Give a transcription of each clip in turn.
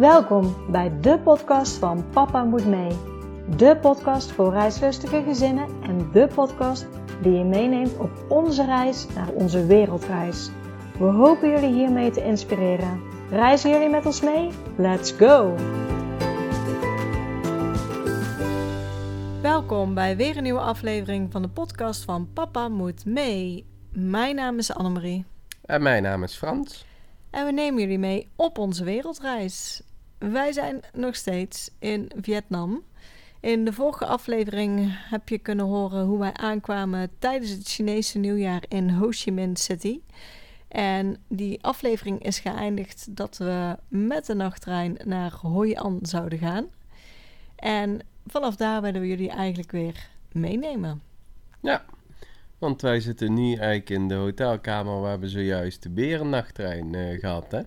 Welkom bij de podcast van Papa Moet Mee. De podcast voor reislustige gezinnen en de podcast die je meeneemt op onze reis naar onze wereldreis. We hopen jullie hiermee te inspireren. Reizen jullie met ons mee? Let's go! Welkom bij weer een nieuwe aflevering van de podcast van Papa Moet Mee. Mijn naam is Annemarie. En mijn naam is Frans. En we nemen jullie mee op onze wereldreis. Wij zijn nog steeds in Vietnam. In de vorige aflevering heb je kunnen horen hoe wij aankwamen tijdens het Chinese nieuwjaar in Ho Chi Minh City. En die aflevering is geëindigd dat we met de nachttrein naar Hoi An zouden gaan. En vanaf daar willen we jullie eigenlijk weer meenemen. Ja, want wij zitten nu eigenlijk in de hotelkamer waar we zojuist de berennachttrein uh, gehad, hè?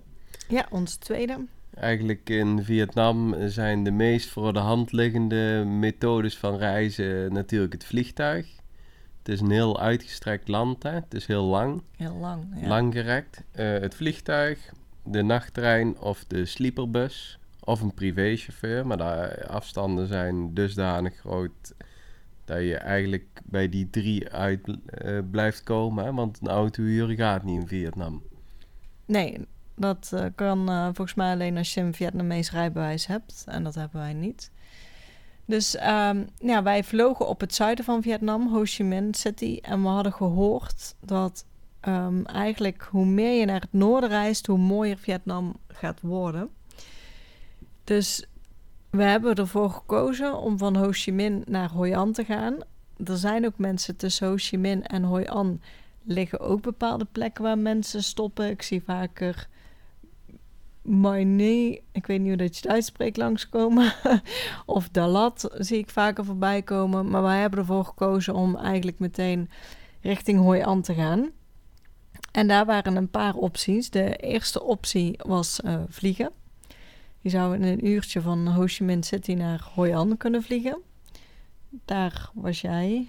Ja, ons tweede. Eigenlijk in Vietnam zijn de meest voor de hand liggende methodes van reizen natuurlijk het vliegtuig. Het is een heel uitgestrekt land, hè? het is heel lang. Heel lang, ja. Langgerekt. Uh, het vliegtuig, de nachttrein of de sleeperbus of een privéchauffeur. Maar de afstanden zijn dusdanig groot dat je eigenlijk bij die drie uit uh, blijft komen. Hè? Want een auto huren gaat niet in Vietnam. Nee, dat uh, kan uh, volgens mij alleen als je een Vietnamees rijbewijs hebt. En dat hebben wij niet. Dus um, ja, wij vlogen op het zuiden van Vietnam, Ho Chi Minh City. En we hadden gehoord dat um, eigenlijk hoe meer je naar het noorden reist, hoe mooier Vietnam gaat worden. Dus we hebben ervoor gekozen om van Ho Chi Minh naar Hoi An te gaan. Er zijn ook mensen tussen Ho Chi Minh en Hoi An liggen ook bepaalde plekken waar mensen stoppen. Ik zie vaker nee, ik weet niet hoe dat je het uitspreekt, langskomen. of Dalat zie ik vaker voorbij komen. Maar wij hebben ervoor gekozen om eigenlijk meteen richting Hoi An te gaan. En daar waren een paar opties. De eerste optie was uh, vliegen. Je zou in een uurtje van Ho Chi Minh City naar Hoi An kunnen vliegen. Daar was jij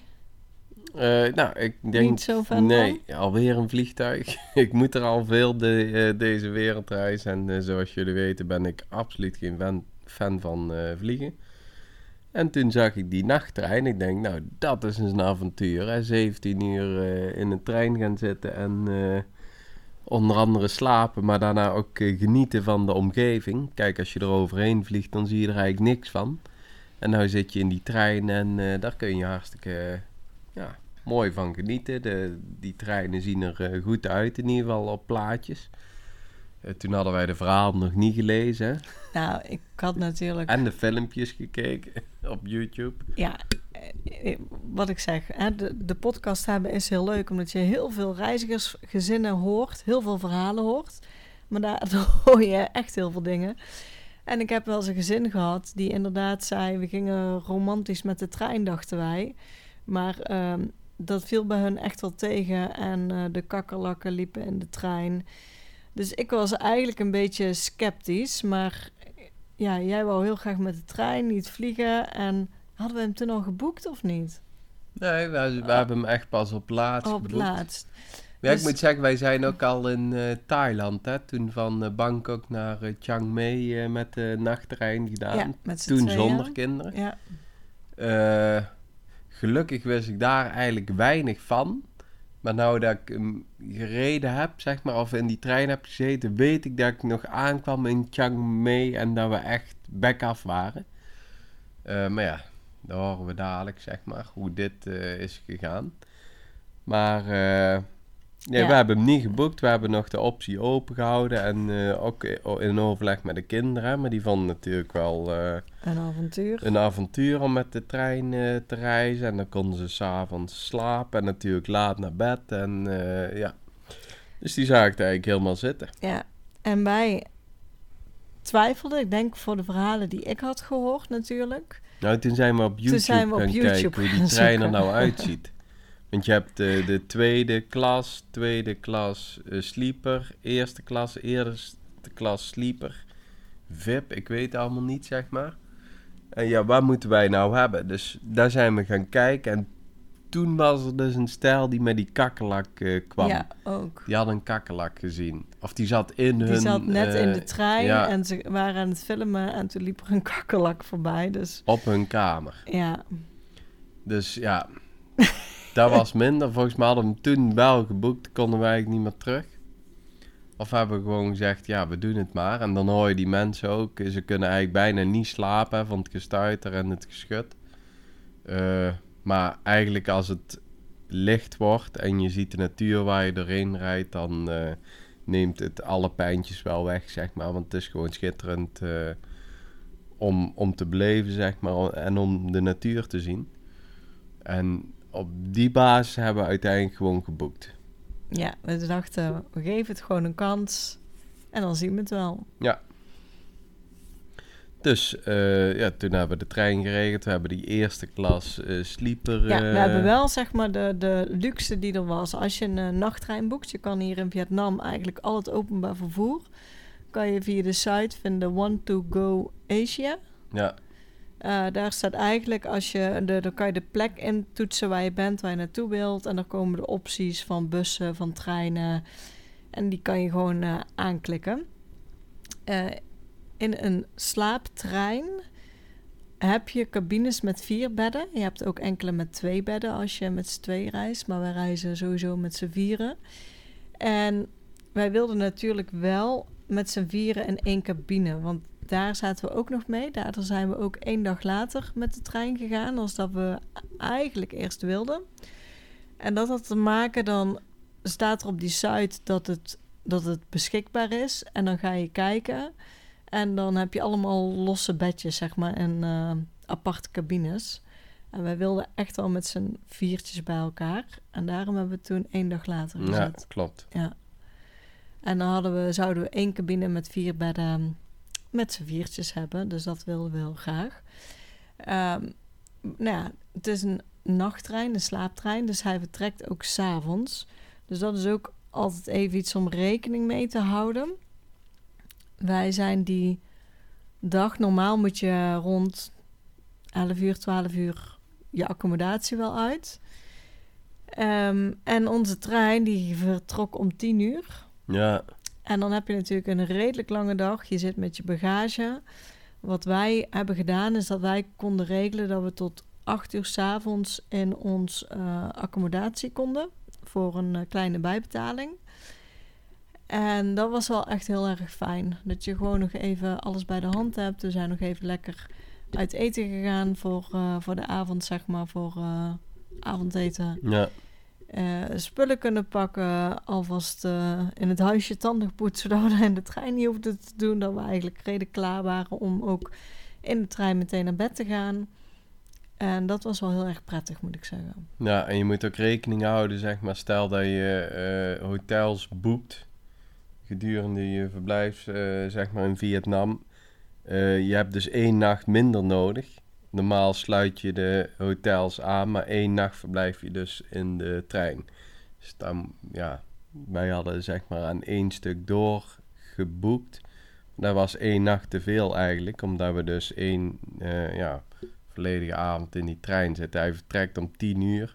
nou, ik denk... Niet zo van Nee, alweer een vliegtuig. ik moet er al veel de, uh, deze wereldreis. En uh, zoals jullie weten ben ik absoluut geen fan, fan van vliegen. En toen zag ik die nachttrein. Ik denk, nou, dat is een avontuur. Hè? 17 uur in een trein gaan zitten en onder andere slapen, maar daarna ook genieten van de omgeving. Kijk, als je er overheen vliegt, dan zie je er eigenlijk niks van. En nu zit je in die trein en daar kun je hartstikke ja, mooi van genieten. De, die treinen zien er uh, goed uit, in ieder geval op plaatjes. Uh, toen hadden wij de verhaal nog niet gelezen. Nou, ik had natuurlijk... En de filmpjes gekeken op YouTube. Ja, eh, wat ik zeg, hè, de, de podcast hebben is heel leuk... omdat je heel veel reizigersgezinnen hoort, heel veel verhalen hoort. Maar daar hoor je echt heel veel dingen. En ik heb wel eens een gezin gehad die inderdaad zei... we gingen romantisch met de trein, dachten wij... Maar um, dat viel bij hun echt wel tegen. En uh, de kakkerlakken liepen in de trein. Dus ik was eigenlijk een beetje sceptisch. Maar ja, jij wou heel graag met de trein, niet vliegen. En hadden we hem toen al geboekt of niet? Nee, we, we hebben hem echt pas op laatst Op laatst. Ja, dus... ik moet zeggen, wij zijn ook al in uh, Thailand, hè? Toen van uh, Bangkok naar Chiang Mai met de nachttrein gedaan. Ja, met toen tweeën. zonder kinderen. Ja. Gelukkig wist ik daar eigenlijk weinig van. Maar nou dat ik hem gereden heb, zeg maar, of in die trein heb gezeten, weet ik dat ik nog aankwam in Chiang Mai en dat we echt back af waren. Uh, maar ja, dan horen we dadelijk, zeg maar, hoe dit uh, is gegaan. Maar uh, nee, ja. we hebben hem niet geboekt. We hebben nog de optie open gehouden. En uh, ook in overleg met de kinderen. Maar die vonden natuurlijk wel... Uh, een avontuur. Een avontuur om met de trein uh, te reizen. En dan konden ze s'avonds slapen. En natuurlijk laat naar bed. En ja... Dus die zag ik eigenlijk helemaal zitten. Ja, en wij twijfelden. Ik denk voor de verhalen die ik had gehoord natuurlijk. Nou, toen zijn we op YouTube zijn we op gaan YouTube kijken hoe die trein er nou uitziet. Want je hebt de, de tweede klas, tweede klas uh, sleeper, eerste klas, eerste klas sleeper, VIP, ik weet allemaal niet, zeg maar. En ja, wat moeten wij nou hebben? Dus daar zijn we gaan kijken en toen was er dus een stijl die met die kakkelak eh, kwam. Ja, ook. Die had een kakkelak gezien. Of die zat in Die hun... zat net in eh, de trein ja. en ze waren aan het filmen en toen liep er een kakkelak voorbij. Dus Op hun kamer. ja, Dus ja, dat was minder. Volgens mij hadden we hem toen wel geboekt, konden wij eigenlijk niet meer terug. Of hebben we gewoon gezegd, ja, we doen het maar. En dan hoor je die mensen ook, ze kunnen eigenlijk bijna niet slapen van het gestuiter en het geschut. Eh, maar eigenlijk als het licht wordt en je ziet de natuur waar je doorheen rijdt, dan eh, neemt het alle pijntjes wel weg, zeg maar. Want het is gewoon schitterend eh, om, om te beleven, zeg maar, en om de natuur te zien. En op die basis hebben we uiteindelijk gewoon geboekt. ja, we dachten, we geven het gewoon een kans en dan zien we het wel. Dus eh, ja, toen hebben we de trein geregeld. We hebben die eerste klas eh sleeper. Ja, we eh, hebben wel zeg maar de, de luxe die er was. Als je een nachttrein boekt, je kan hier in Vietnam eigenlijk al het openbaar vervoer, kan je via de site vinden Want to Go Asia. Ja, Eh, daar staat eigenlijk, als je de, dan kan je de plek in toetsen waar je bent, waar je naartoe wilt. En dan komen de opties van bussen, van treinen. En die kan je gewoon eh, aanklikken. Eh, in een slaaptrein heb je cabines met vier bedden. Je hebt ook enkele met twee bedden als je met z'n twee reist. Maar wij reizen sowieso met z'n vieren. En wij wilden natuurlijk wel met z'n vieren in één cabine. Want daar zaten we ook nog mee. Daardoor zijn we ook één dag later met de trein gegaan. Als dat we eigenlijk eerst wilden. En dat had te maken, dan staat er op die site dat het, dat het beschikbaar is. En dan ga je kijken. En dan heb je allemaal losse bedjes, zeg maar, in eh, aparte cabines. En wij wilden echt wel met z'n viertjes bij elkaar. En daarom hebben we toen één dag later ja gezet. klopt. Ja. En dan hadden we, zouden we één cabine met vier bedden met z'n viertjes hebben. Dus dat wilden we heel graag. Ehm, nou ja, het is een nachttrein, een slaaptrein. Dus hij vertrekt ook s'avonds. Dus dat is ook altijd even iets om rekening mee te houden. Wij zijn die dag, normaal moet je rond 11 uur, 12 uur je accommodatie wel uit. Ehm, en onze trein die vertrok om 10 uur. Ja, En dan heb je natuurlijk een redelijk lange dag. Je zit met je bagage. Wat wij hebben gedaan is dat wij konden regelen dat we tot 8 uur 's avonds in ons eh, accommodatie konden. Voor een eh, kleine bijbetaling. En dat was wel echt heel erg fijn. Dat je gewoon nog even alles bij de hand hebt. We zijn nog even lekker uit eten gegaan voor, eh, voor de avond, zeg maar. Voor avondeten ja, spullen kunnen pakken, alvast eh, in het huisje tanden poetsen, zodat we in de trein niet hoefden te doen. Dat we eigenlijk redelijk klaar waren om ook in de trein meteen naar bed te gaan. En dat was wel heel erg prettig, moet ik zeggen. ja, en je moet ook rekening houden, zeg maar, stel dat je eh, hotels boekt gedurende je verblijf, eh, zeg maar, in Vietnam. Eh, je hebt dus één nacht minder nodig. Normaal sluit je de hotels aan, maar één nacht verblijf je dus in de trein. Dus dan, ja, wij hadden zeg maar aan één stuk doorgeboekt. Dat was één nacht te veel eigenlijk, omdat we dus één, eh, ja, volledige avond in die trein zitten. Hij vertrekt om 10 uur.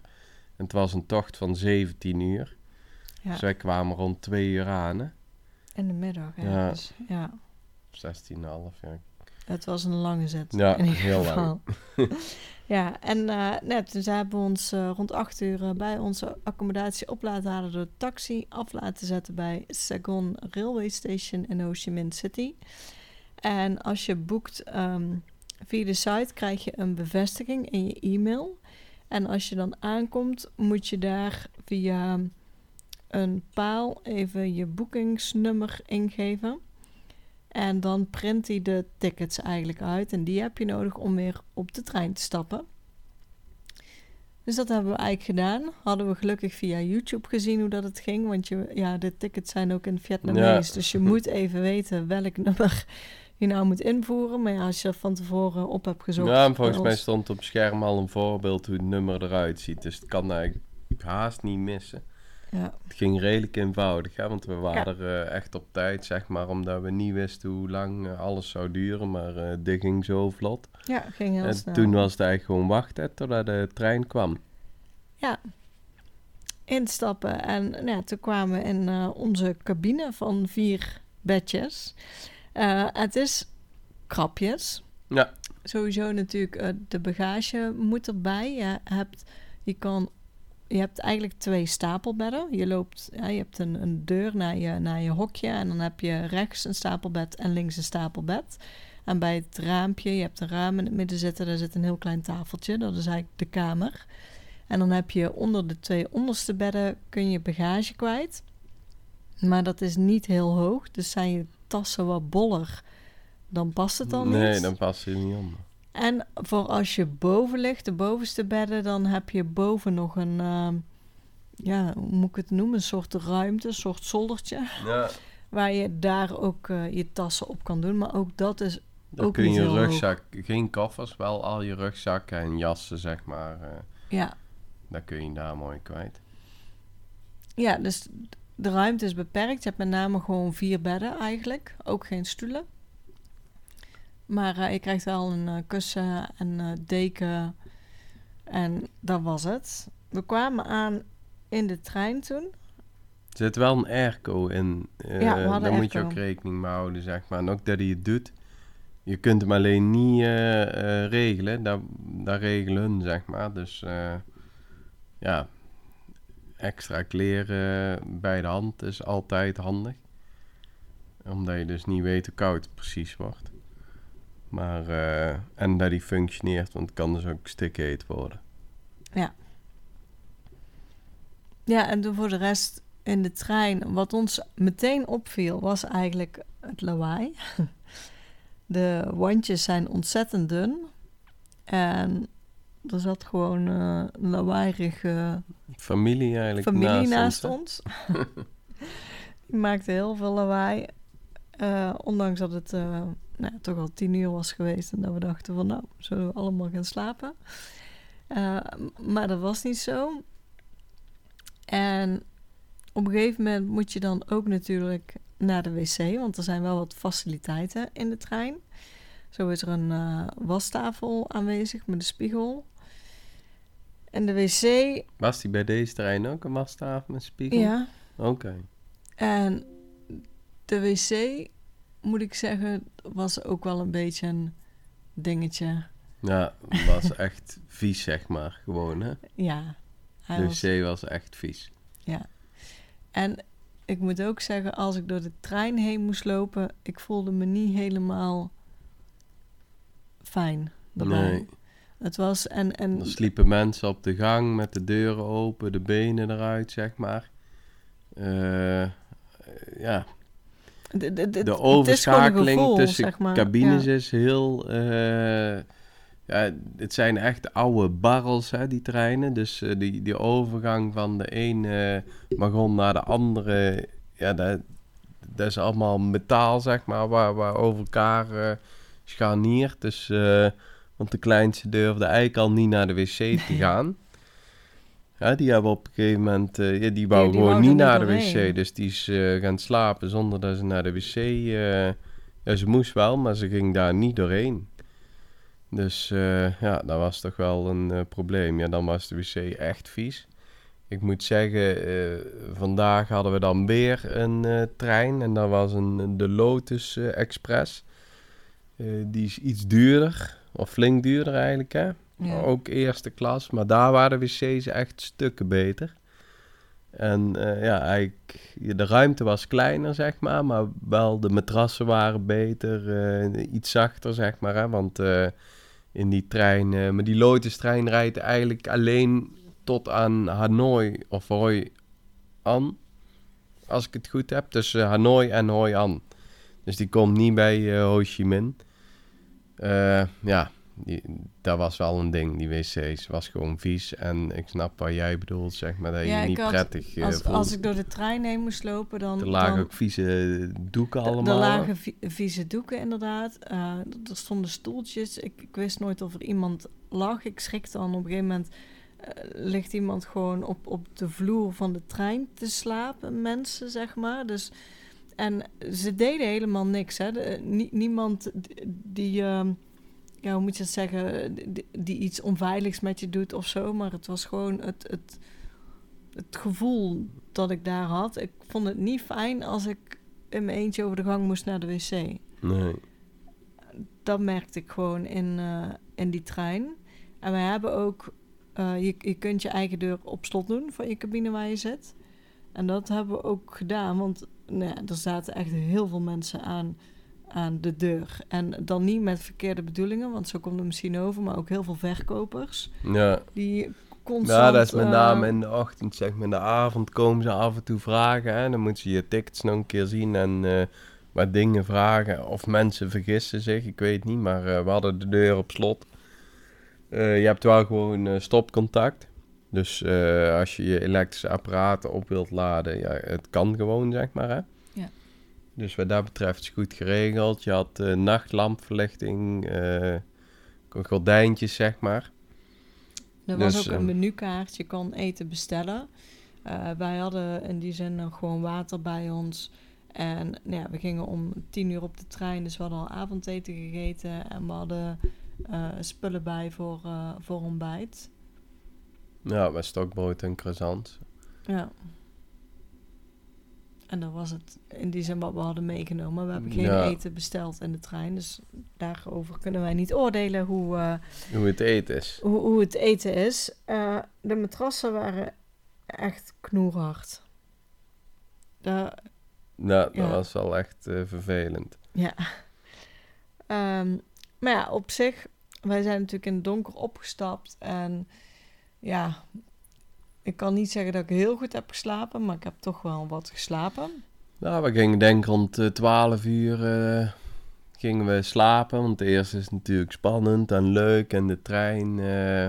En het was een tocht van 17 uur. Ja, Dus wij kwamen rond 2 uur aan, hè? in de middag. Ja. Ja. Dus, ja. 16,5, ja. Het was een lange zet. Ja, heel geval. ja, en eh net, dus hebben we ons eh, rond acht uur eh, bij onze accommodatie op laten halen door de taxi af laten zetten bij Saigon Railway Station in Ho Chi Minh City. En als je boekt ehm, via de site, krijg je een bevestiging in je e-mail. En als je dan aankomt, moet je daar via een paal even je boekingsnummer ingeven. En dan print hij de tickets eigenlijk uit. En die heb je nodig om weer op de trein te stappen. Dus dat hebben we eigenlijk gedaan. Hadden we gelukkig via YouTube gezien hoe dat het ging. Want je, ja, de tickets zijn ook in Vietnamees. Ja. Dus je moet even weten welk nummer je nou moet invoeren. Maar ja, als je dat van tevoren op hebt gezocht. Ja, en volgens mij stond op scherm al een voorbeeld hoe het nummer eruit ziet. Dus het kan eigenlijk haast niet missen. Ja, Het ging redelijk eenvoudig, hè? want we waren er eh, echt op tijd, zeg maar, omdat we niet wisten hoe lang eh, alles zou duren. Maar eh dit ging zo vlot. ja ging heel en snel. toen was het eigenlijk gewoon wachten totdat de trein kwam. Ja. Instappen. En nou ja, toen kwamen we in onze cabine van vier bedjes. Het is krapjes. Ja. Sowieso natuurlijk de bagage moet erbij. Je hebt, je kan, je hebt eigenlijk twee stapelbedden. Je loopt, ja, je hebt een, een deur naar je, naar je hokje en dan heb je rechts een stapelbed en links een stapelbed. En bij het raampje, je hebt een raam in het midden zitten, daar zit een heel klein tafeltje. Dat is eigenlijk de kamer. En dan heb je onder de twee onderste bedden kun je bagage kwijt. Maar dat is niet heel hoog. Dus zijn je tassen wat boller, dan past het dan nee, niet. dan past hij niet onder. En voor als je boven ligt, de bovenste bedden, dan heb je boven nog een, ehm, ja, hoe moet ik het noemen? Een soort ruimte, een soort zoldertje. Ja. Waar je daar ook eh, je tassen op kan doen. Maar ook dat is Dan Ook kun je niet je heel hoog. rugzak, geen koffers, wel al je rugzakken en jassen, zeg maar. eh Ja, daar kun je daar mooi kwijt. ja, dus de ruimte is beperkt. Je hebt met name gewoon vier bedden eigenlijk. Ook geen stoelen. Maar eh, je krijgt wel een eh, kussen en eh, deken. En dat was het. We kwamen aan in de trein toen. Er zit wel een airco in. Ja, we daar moet je ook rekening mee houden, zeg maar. En ook dat hij het doet. Je kunt hem alleen niet regelen. Dat, dat regelen zeg maar. Dus ja, extra kleren bij de hand is altijd handig. Omdat je dus niet weet hoe koud het precies wordt. Maar, eh, en dat hij functioneert, want het kan dus ook stikheet worden. Ja, en toen voor de rest in de trein, wat ons meteen opviel, was eigenlijk het lawaai. De wandjes zijn ontzettend dun. En er zat gewoon eh, een lawaaierige Familie eigenlijk familie naast, naast ons. ons. Die maakte heel veel lawaai. Eh, ondanks dat het eh, nou, toch al tien uur was geweest. En dat we dachten van nou, zullen we allemaal gaan slapen. Eh, maar dat was niet zo. En op een gegeven moment moet je dan ook natuurlijk naar de wc. Want er zijn wel wat faciliteiten in de trein. Zo is er een wastafel aanwezig met een spiegel. En de wc, Was die bij deze trein ook een wastafel met spiegel? ja, Oké. En de wc, moet ik zeggen, was ook wel een beetje een dingetje. Ja, was echt vies, zeg maar. Gewoon, hè? Ja, De wc was echt vies. en ik moet ook zeggen, als ik door de trein heen moest lopen, ik voelde me niet helemaal fijn daarbij. Nee. Het was, en, en Er sliepen mensen op de gang met de deuren open, de benen eruit, zeg maar. Eh, ja, de, de, de, de overschakeling gevoel, tussen zeg maar. cabines Ja. is heel... eh, ja, het zijn echt oude barrels, hè, die treinen. Dus eh, die, die overgang van de ene wagon naar de andere... Ja, dat, dat is allemaal metaal, zeg maar, waar, waar over elkaar eh scharniert. Dus, want de kleinste durfde eigenlijk al niet naar de wc te gaan. Ja, die hebben op een gegeven moment... eh, ja, die wou die gewoon niet naar de doorheen. wc. Dus die is eh, gaan slapen zonder dat ze naar de wc... eh, ja, ze moest wel, maar ze ging daar niet doorheen. Dus ja, dat was toch wel een probleem. Ja, dan was de wc echt vies. Ik moet zeggen, vandaag hadden we dan weer een trein. En dat was een, de Lotus Express. Die is iets duurder, of flink duurder eigenlijk, hè? Ook eerste klas, maar daar waren wc's echt stukken beter. En eh, ja, de ruimte was kleiner, zeg maar, maar wel de matrassen waren beter, eh, iets zachter, zeg maar. Hè? Want eh, in die trein, maar die Lotus-trein rijdt eigenlijk alleen tot aan Hanoi of Hoi An, als ik het goed heb, tussen Hanoi en Hoi An. Dus die komt niet bij Ho Chi Minh. Ja, die, dat was wel een ding, die wc's. was gewoon vies. En ik snap wat jij bedoelt, zeg maar, dat je Ja, je niet had- prettig eh, Als, voelt. als ik door de trein heen moest lopen, dan... er lagen dan ook vieze doeken allemaal. Er lagen vi- vieze doeken, inderdaad. Eh, er stonden stoeltjes. Ik, ik wist nooit of er iemand lag. Ik schrikte dan op een gegeven moment... eh, ligt iemand gewoon op, op de vloer van de trein te slapen, mensen, zeg maar. Dus, en ze deden helemaal niks, hè. De- nie- niemand d- die... ja, hoe moet je zeggen, die, die iets onveiligs met je doet of zo. Maar het was gewoon het, het, het gevoel dat ik daar had. Ik vond het niet fijn als ik in mijn eentje over de gang moest naar de wc. Nee. Dat merkte ik gewoon in, eh, in die trein. En we hebben ook, eh, je, je kunt je eigen deur op slot doen van je cabine waar je zit. En dat hebben we ook gedaan, want nou ja, er zaten echt heel veel mensen aan, aan de deur. En dan niet met verkeerde bedoelingen, want zo komt het misschien over, maar ook heel veel verkopers. Ja. Die constant... Ja, dat is met eh, name in de ochtend, zeg maar. In de avond komen ze af en toe vragen. Hè? Dan moeten ze je tickets nog een keer zien en eh, wat dingen vragen. Of mensen vergissen zich, ik weet niet. Maar eh, we hadden de deur op slot. Je hebt wel gewoon stopcontact. Dus als je je elektrische apparaten op wilt laden, ja, het kan gewoon, zeg maar. Hè? Dus wat dat betreft is het goed geregeld. Je had eh, nachtlampverlichting, eh, gordijntjes, zeg maar. Er was Dus, ook een ehm, menukaart, je kon eten bestellen. Eh, wij hadden in die zin nog gewoon water bij ons. En nou ja, we gingen om tien uur op de trein, dus we hadden al avondeten gegeten. En we hadden spullen bij voor, voor ontbijt. Ja, met stokbrood en croissants. Ja. En dat was het in die zin wat we hadden meegenomen. We hebben geen Ja. eten besteld in de trein, dus daarover kunnen wij niet oordelen hoe, eh, Hoe het eten is. hoe, hoe het eten is. Eh, de matrassen waren echt knoerhard. Daar, Nou, dat Ja. was wel echt eh, vervelend. ja. Ehm, maar ja, op zich, wij zijn natuurlijk in het donker opgestapt. En ja, ik kan niet zeggen dat ik heel goed heb geslapen, maar ik heb toch wel wat geslapen. Nou, we gingen denk rond eh, 12 uur eh, gingen we slapen. Want eerst is het natuurlijk spannend en leuk en de trein. eh,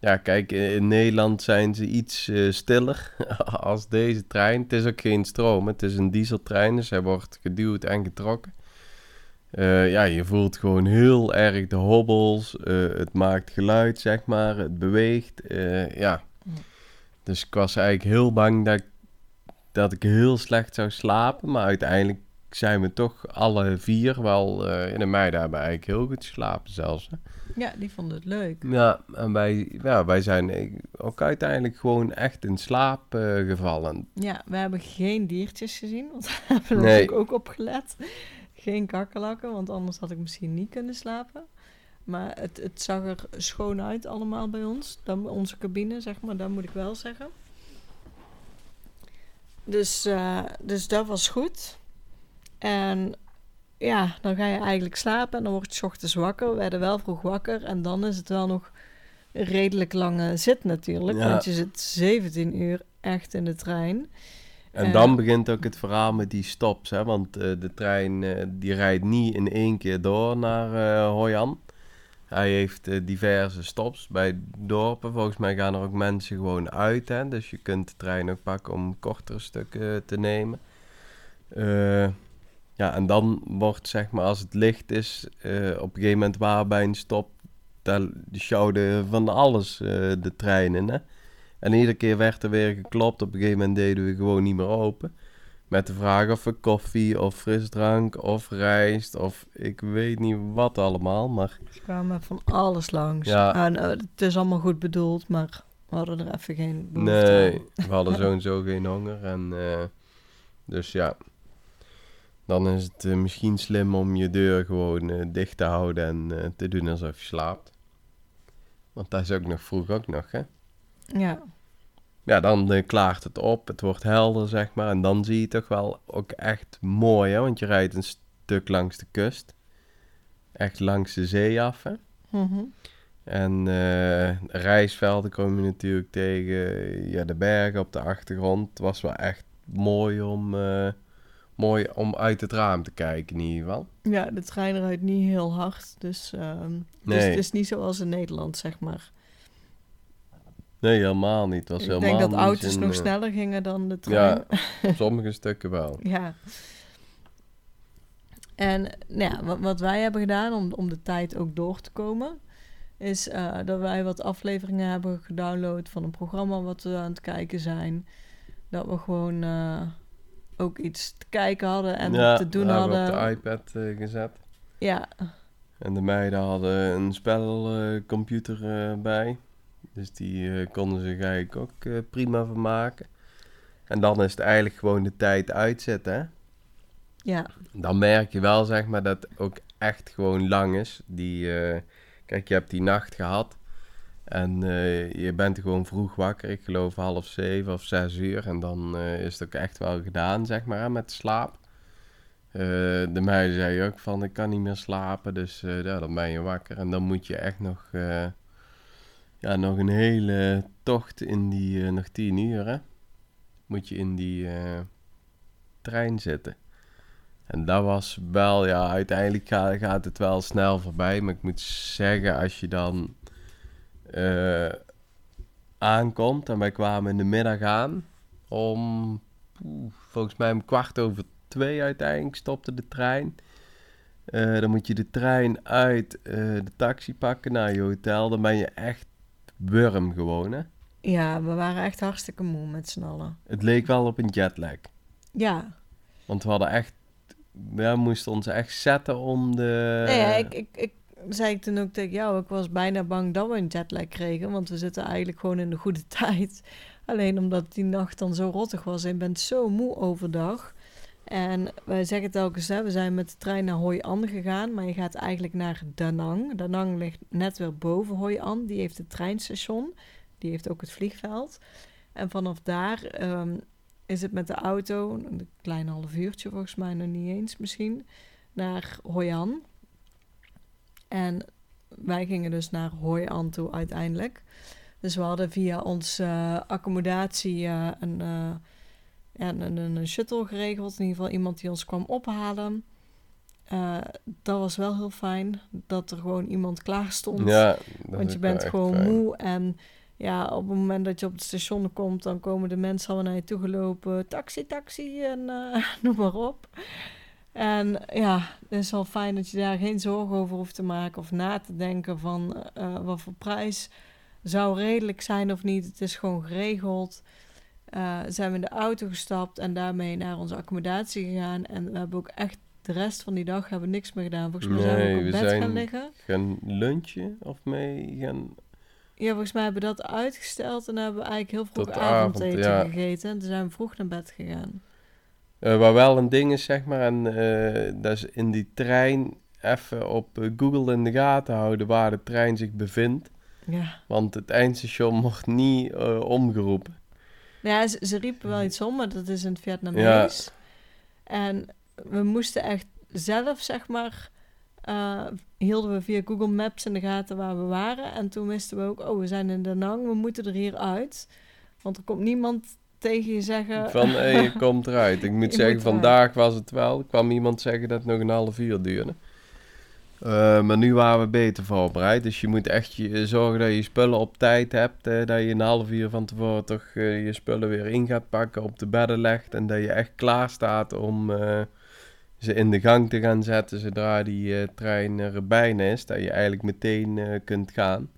ja, kijk, in Nederland zijn ze iets eh, stiller als deze trein. Het is ook geen stroom, het is een dieseltrein, dus hij wordt geduwd en getrokken. Eh, ja, je voelt gewoon heel erg de hobbels. eh, het maakt geluid, zeg maar. Het beweegt. eh, ja. Dus ik was eigenlijk heel bang dat ik, dat ik heel slecht zou slapen. Maar uiteindelijk zijn we toch alle vier wel... eh, in de meiden hebben eigenlijk heel goed geslapen zelfs. Hè? Ja, die vonden het leuk. Ja, en wij, ja, wij zijn ook uiteindelijk gewoon echt in slaap eh, gevallen. Ja, we hebben geen diertjes gezien, want daar hebben we Nee. ook op gelet. Geen kakkerlakken, want anders had ik misschien niet kunnen slapen. Maar het, het zag er schoon uit allemaal bij ons. Dan, onze cabine, zeg maar, dat moet ik wel zeggen. Dus, eh, dus dat was goed. En ja, dan ga je eigenlijk slapen en dan word je ochtends wakker. We werden wel vroeg wakker en dan is het wel nog een redelijk lange zit natuurlijk. Ja. Want je zit 17 uur echt in de trein. En Eh. dan begint ook het verhaal met die stops. Hè? Want eh, de trein die rijdt niet in één keer door naar eh Hoi An. Hij heeft eh, diverse stops bij dorpen. Volgens mij gaan er ook mensen gewoon uit. Hè? Dus je kunt de trein ook pakken om kortere stukken te nemen. Eh, ja, en dan wordt zeg maar als het licht is, eh, op een gegeven moment waar bij een stop, daar sjouwden van alles eh, de treinen. Hè? En iedere keer werd er weer geklopt. Op een gegeven moment deden we gewoon niet meer open. Met de vraag of we koffie of frisdrank of rijst of ik weet niet wat allemaal. Maar Ze kwamen van alles langs. Ja. En, eh, het is allemaal goed bedoeld, maar we hadden er even geen behoefte nee, aan. we hadden sowieso geen honger. En, eh, dus ja, dan is het eh, misschien slim om je deur gewoon eh, dicht te houden en te doen alsof je slaapt. Want dat is ook nog vroeg ook nog, hè? Ja, Ja, dan eh, klaart het op, het wordt helder, zeg maar. En dan zie je toch wel ook echt mooi, hè? Want je rijdt een stuk langs de kust. Echt langs de zee af, hè? mhm. En eh, rijstvelden kom je natuurlijk tegen. Ja, de bergen op de achtergrond. Het was wel echt mooi om, eh, mooi om uit het raam te kijken in ieder geval. ja de trein rijdt niet heel hard. Dus, ehm, dus het is niet zoals in Nederland, zeg maar. Nee, helemaal niet. Was Ik helemaal denk dat auto's nog eh, sneller gingen dan de trein. Ja, sommige stukken wel. Ja. En nou ja, wat, wat wij hebben gedaan om, om de tijd ook door te komen, is eh, dat wij wat afleveringen hebben gedownload van een programma wat we aan het kijken zijn. Dat we gewoon eh, ook iets te kijken hadden en ja, te doen hadden. we op de iPad gezet. Ja, En de meiden hadden een spelcomputer bij. Dus die uh, konden zich eigenlijk ook uh, prima vermaken. En dan is het eigenlijk gewoon de tijd uitzetten. Hè? Ja. Dan merk je wel, zeg maar, dat het ook echt gewoon lang is. Die, kijk, je hebt die nacht gehad. En je bent gewoon vroeg wakker. Ik geloof half zeven of zes uur. En dan is het ook echt wel gedaan, zeg maar, met slaap. De meiden zei ook van ik kan niet meer slapen, dus ja, dan ben je wakker. En dan moet je echt nog, ja, nog een hele tocht in die, nog tien uur hè, moet je in die trein zitten. En dat was wel, ja, uiteindelijk gaat, het wel snel voorbij. Maar ik moet zeggen, als je dan aankomt en wij kwamen in de middag aan om, volgens mij om kwart over twee uiteindelijk stopte de trein. Uh, dan moet je de trein uit uh, de taxi pakken naar je hotel. Dan ben je echt wurm gewoon, hè? Ja, we waren echt hartstikke moe met z'n allen. Het leek wel op een jetlag. Ja. Want we hadden echt... We moesten ons echt zetten om de... Nee, ja, ik, ik, ik zei ik toen ook tegen jou... Ik was bijna bang dat we een jetlag kregen. Want we zitten eigenlijk gewoon in de goede tijd. Alleen omdat die nacht dan zo rottig was. En je bent zo moe overdag... En wij zeggen telkens, hè, we zijn met de trein naar Hoi An gegaan, maar je gaat eigenlijk naar Da Nang. Da Nang ligt net weer boven Hoi An. Die heeft het treinstation, die heeft ook het vliegveld. En vanaf daar ehm, is het met de auto, een klein half uurtje volgens mij, nog niet eens misschien, naar Hoi An. En wij gingen dus naar Hoi An toe uiteindelijk. Dus we hadden via onze uh, accommodatie uh, een... Uh, ja, een, een, shuttle geregeld. In ieder geval iemand die ons kwam ophalen. Uh, dat was wel heel fijn. Dat er gewoon iemand klaar stond. Ja, Want je bent gewoon moe. En ja, op het moment dat je op het station komt, dan komen de mensen allemaal naar je toe gelopen. Taxi, taxi en uh, noem maar op. En ja, het is wel fijn dat je daar geen zorgen over hoeft te maken of na te denken van uh, wat voor prijs zou redelijk zijn of niet. Het is gewoon geregeld. Uh, zijn we in de auto gestapt en daarmee naar onze accommodatie gegaan. En we hebben ook echt de rest van die dag hebben we niks meer gedaan. Volgens mij zijn we ook op bed gaan liggen. gaan lunchen of mee gaan... Ja, volgens mij hebben we dat uitgesteld en dan hebben we eigenlijk heel vroeg avondeten avond, ja. gegeten. En toen zijn we vroeg naar bed gegaan. Uh, waar wel een ding is, zeg maar, en uh, dat is in die trein even op Google in de gaten houden waar de trein zich bevindt. Ja. Want het eindstation mocht niet omgeroepen. Ja, ze, ze, riepen wel iets om, maar dat is in het Vietnamees. En we moesten echt zelf, zeg maar, uh, hielden we via Google Maps in de gaten waar we waren. En toen wisten we ook, oh, we zijn in Da Nang, we moeten er hier uit. Want er komt niemand tegen je zeggen... Van, hé, je komt eruit. Ik moet zeggen, vandaag was het wel. Kwam iemand zeggen dat het nog een half uur duurde. Uh, maar nu waren we beter voorbereid. Dus je moet echt je, zorgen dat je spullen op tijd hebt. Uh, dat je een half uur van tevoren toch uh, je spullen weer in gaat pakken, op de bedden legt. En dat je echt klaar staat om ze in de gang te gaan zetten zodra die trein er bijna is. Dat je eigenlijk meteen kunt gaan.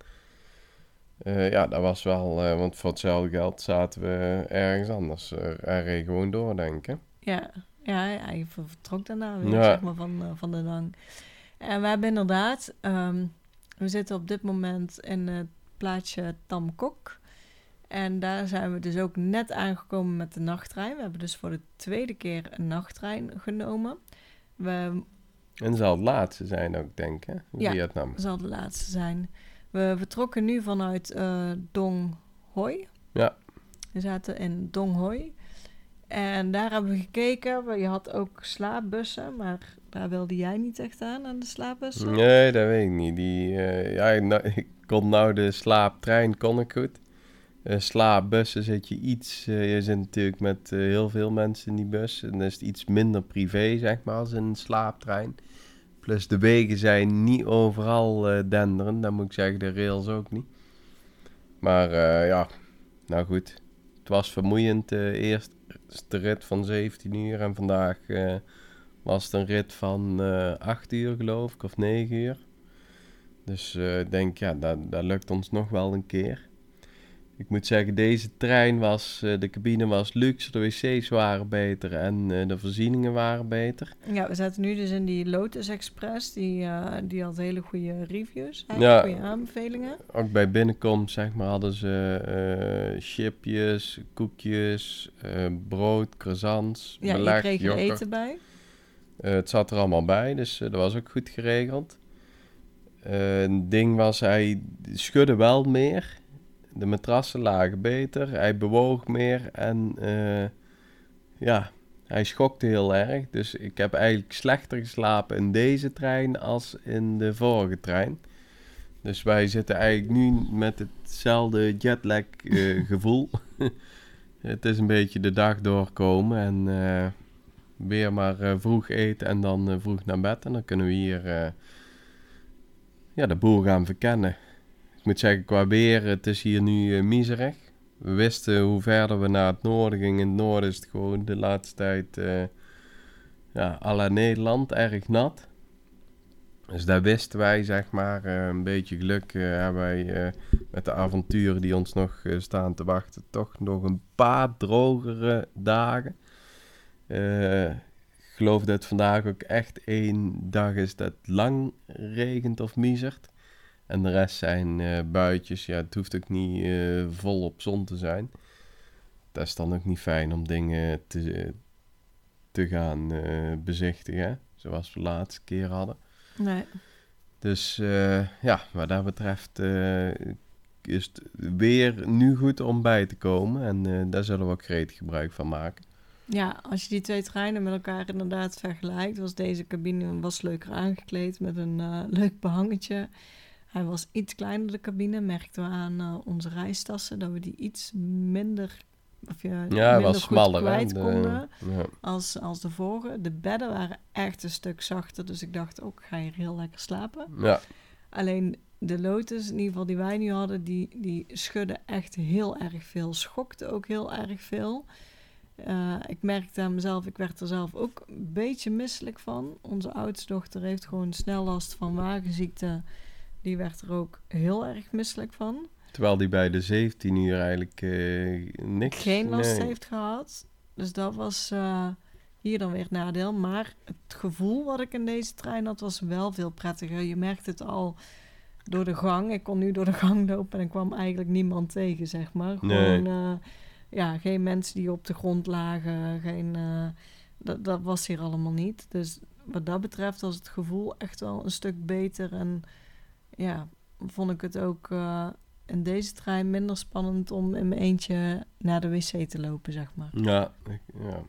ja, dat was wel, want voor hetzelfde geld zaten we ergens anders. er gewoon door, denk ik. Ja, ja, hij vertrok daarna weer, ja. zeg maar, van, van de gang. En we hebben inderdaad, um, we zitten op dit moment in het plaatsje Tamkok. En daar zijn we dus ook net aangekomen met de nachttrein. We hebben dus voor de tweede keer een nachttrein genomen. We... En zal het laatste zijn ook, denk ik, ja, Vietnam. zal de laatste zijn. We vertrokken nu vanuit uh, Dong Hoi. Ja. We zaten in Dong Hoi. En daar hebben we gekeken. Je had ook slaapbussen, maar daar wilde jij niet echt aan, aan de slaapbussen? Nee, dat weet ik niet. Die, uh, ja, ik kon nou de slaaptrein, kon ik goed. Uh, slaapbussen zit je iets... Uh, je zit natuurlijk met heel veel mensen in die bus. En dan is het iets minder privé, zeg maar, als een slaaptrein. Plus de wegen zijn niet overal denderend. Dan moet ik zeggen, de rails ook niet. Maar ja, nou goed. Het was vermoeiend. eerst de rit van 17 uur en vandaag was het een rit van uh, eh, 8 uur, geloof ik, of 9 uur. Dus uh, ik denk, ja, dat, dat lukt ons nog wel een keer. Ik moet zeggen, deze trein was, eh, de cabine was luxe, de wc's waren beter en eh, de voorzieningen waren beter. Ja, we zaten nu dus in die Lotus Express. Die, eh, die had hele goede reviews, Ja. goede aanbevelingen. Ook bij binnenkomst, zeg maar, hadden ze eh, chipjes, koekjes, eh, brood, croissants, Ja, beleg, je kreeg eten bij. Eh, het zat er allemaal bij, dus eh, dat was ook goed geregeld. Eh, een ding was, hij schudde wel meer. De matrassen lagen beter. Hij bewoog meer. En ja, hij schokte heel erg. Dus ik heb eigenlijk slechter geslapen in deze trein als in de vorige trein. Dus wij zitten eigenlijk nu met hetzelfde jetlag gevoel. Het is een beetje de dag doorkomen en weer maar eh, vroeg eten en dan eh, vroeg naar bed. En dan kunnen we hier eh, ja, de boel gaan verkennen. Ik moet zeggen, qua weer, het is hier nu miserig. We wisten hoe verder we naar het noorden gingen. In het noorden is het gewoon de laatste tijd ja, à la Nederland, erg nat. Dus daar wisten wij, zeg maar, een beetje geluk hebben wij met de avonturen die ons nog staan te wachten. Toch nog een paar drogere dagen. Eh, ik geloof dat vandaag ook echt één dag is dat lang regent of miezert. En de rest zijn eh, buitjes. Ja, het hoeft ook niet eh, volop zon te zijn. Dat is dan ook niet fijn om dingen te, te gaan eh, bezichtigen. hè, Zoals we de laatste keer hadden. Nee. Dus eh, ja, wat dat betreft eh, is het weer nu goed om bij te komen. En eh, daar zullen we ook gretig gebruik van maken. Ja, als je die twee treinen met elkaar inderdaad vergelijkt, was deze cabine was leuker aangekleed met een eh, leuk behangetje. Hij was iets kleiner, de cabine. Merkten we aan eh, onze reistassen dat we die iets minder, of ja, minder was goed smaller. hè, kwijt de- konden ja. als, als de vorige. De bedden waren echt een stuk zachter, dus ik dacht ook, ga je heel lekker slapen. ja, Alleen de Lotus, in ieder geval die wij nu hadden, die, die schudde echt heel erg veel. Schokte ook heel erg veel. Eh, ik merkte aan mezelf, ik werd er zelf ook een beetje misselijk van. Onze oudste dochter heeft gewoon snel last van wagenziekte. Die werd er ook heel erg misselijk van. terwijl die bij de 17 uur eigenlijk eh, niks... Geen last nee. heeft gehad. Dus dat was eh, hier dan weer het nadeel. Maar het gevoel wat ik in deze trein had, was wel veel prettiger. Je merkt het al door de gang. Ik kon nu door de gang lopen en ik kwam eigenlijk niemand tegen, zeg maar. Nee. Gewoon, ja, geen mensen die op de grond lagen. Geen, eh, dat, dat was hier allemaal niet. Dus wat dat betreft was het gevoel echt wel een stuk beter. En ja, vond ik het ook eh, in deze trein minder spannend om in mijn eentje naar de wc te lopen, zeg maar. Ja, ik, ja.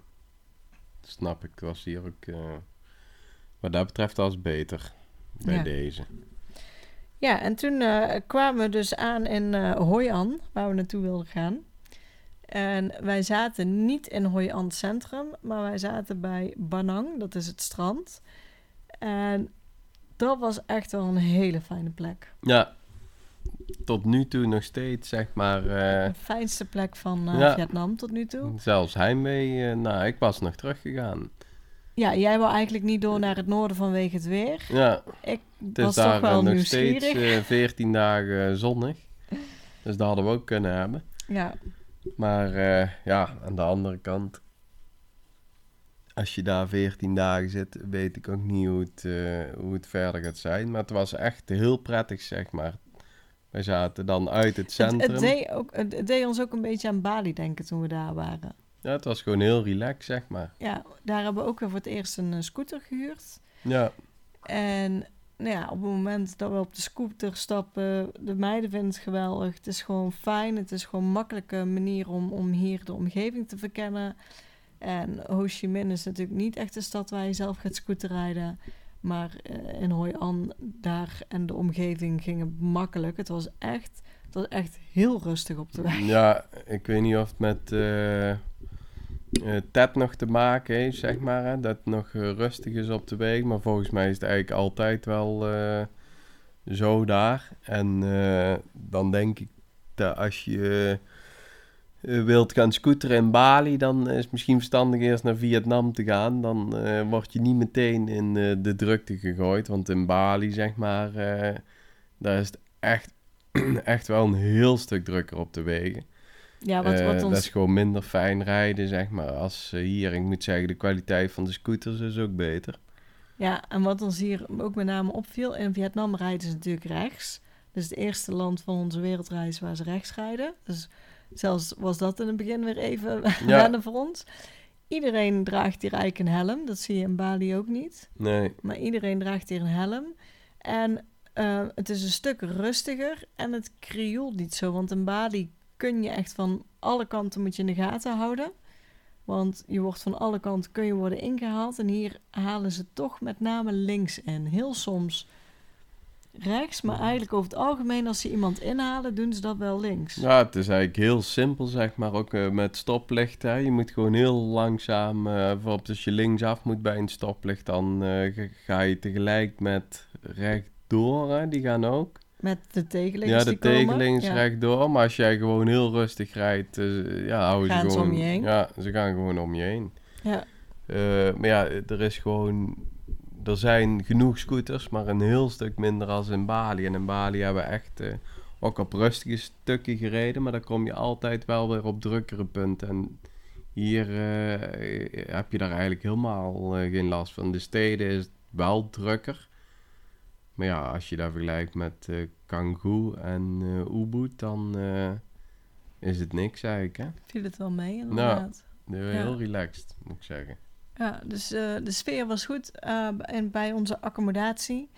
snap ik. Was hier ook... eh, wat dat betreft was het beter bij Ja. deze. Ja, en toen kwamen we dus aan in Hoi An, waar we naartoe wilden gaan. En wij zaten niet in Hoi An Centrum, maar wij zaten bij Banang, dat is het strand. En dat was echt wel een hele fijne plek. Ja, tot nu toe nog steeds, zeg maar... eh, De fijnste plek van eh, Ja. Vietnam tot nu toe. zelfs heimwee, eh, nou, ik was nog teruggegaan. Ja, jij wou eigenlijk niet door naar het noorden vanwege het weer. Ja, Ik het was daar toch wel nog nieuwsgierig. steeds eh 14 dagen zonnig. Dus dat hadden we ook kunnen hebben. Ja, Maar eh, ja, aan de andere kant, als je daar 14 dagen zit, weet ik ook niet hoe het, eh, hoe het verder gaat zijn. Maar het was echt heel prettig, zeg maar. Wij zaten dan uit het centrum. het, deed ook, het, het deed ons ook een beetje aan Bali denken toen we daar waren. Ja, het was gewoon heel relaxed, zeg maar. Ja, daar hebben we ook weer voor het eerst een eh, scooter gehuurd. Ja, En nou ja, op het moment dat we op de scooter stappen, de meiden vinden het geweldig. Het is gewoon fijn. Het is gewoon een makkelijke manier om, om hier de omgeving te verkennen. En Ho Chi Minh is natuurlijk niet echt een stad waar je zelf gaat scooterrijden. Maar eh, in Hoi An, daar en de omgeving gingen makkelijk. Het was echt, het was echt heel rustig op de weg. ja, ik weet niet of het met eh Ted nog te maken heeft, zeg maar. Hè, dat nog eh, rustig is op de weg. Maar volgens mij is het eigenlijk altijd wel eh, zo daar. En dan denk ik dat als je wilt gaan scooteren in Bali, dan is het misschien verstandig eerst naar Vietnam te gaan. Dan word je niet meteen in de drukte gegooid. Want in Bali, zeg maar, daar is het echt echt wel een heel stuk drukker op de wegen. Ja, wat, Eh, wat Dat ons... is gewoon minder fijn rijden, zeg maar, als eh, hier. Ik moet zeggen, de kwaliteit van de scooters is ook beter. Ja, en wat ons hier ook met name opviel, in Vietnam rijden ze natuurlijk rechts. Dus het eerste land van onze wereldreis waar ze rechts rijden. Dus zelfs was dat in het begin weer even Ja. wennen voor ons. Iedereen draagt hier eigenlijk een helm. Dat zie je in Bali ook niet. Nee, Maar iedereen draagt hier een helm. En eh, het is een stuk rustiger en het krioelt niet zo. Want in Bali kun je echt van alle kanten moet je in de gaten houden. Want je wordt van alle kanten kun je worden ingehaald. En hier halen ze toch met name links in. Heel soms rechts. Maar eigenlijk over het algemeen als ze iemand inhalen doen ze dat wel links. ja, het is eigenlijk heel simpel, zeg maar, ook eh, met stoplicht. Hè. Je moet gewoon heel langzaam, eh, bijvoorbeeld als je linksaf moet bij een stoplicht, dan eh, ga- ga je tegelijk met rechtdoor, hè. die gaan ook. Met de tegenliggers Ja, de Ja. rechtdoor. Maar als jij gewoon heel rustig rijdt, eh, ja, houden ze Gaan ze gewoon... om je heen? Ja, ze gaan gewoon om je heen. Ja. Eh, maar ja, er is gewoon... Er zijn genoeg scooters, maar een heel stuk minder als in Bali. En in Bali hebben we echt eh, ook op rustige stukken gereden. Maar dan kom je altijd wel weer op drukkere punten. En hier heb je daar eigenlijk helemaal geen last van. De steden is wel drukker. Maar ja, als je dat vergelijkt met eh Kangoo en eh Ubud, dan eh, is het niks eigenlijk. Hè? Viel het wel mee inderdaad. Heel relaxed, moet ik zeggen. Ja, dus de sfeer was goed en bij onze accommodatie.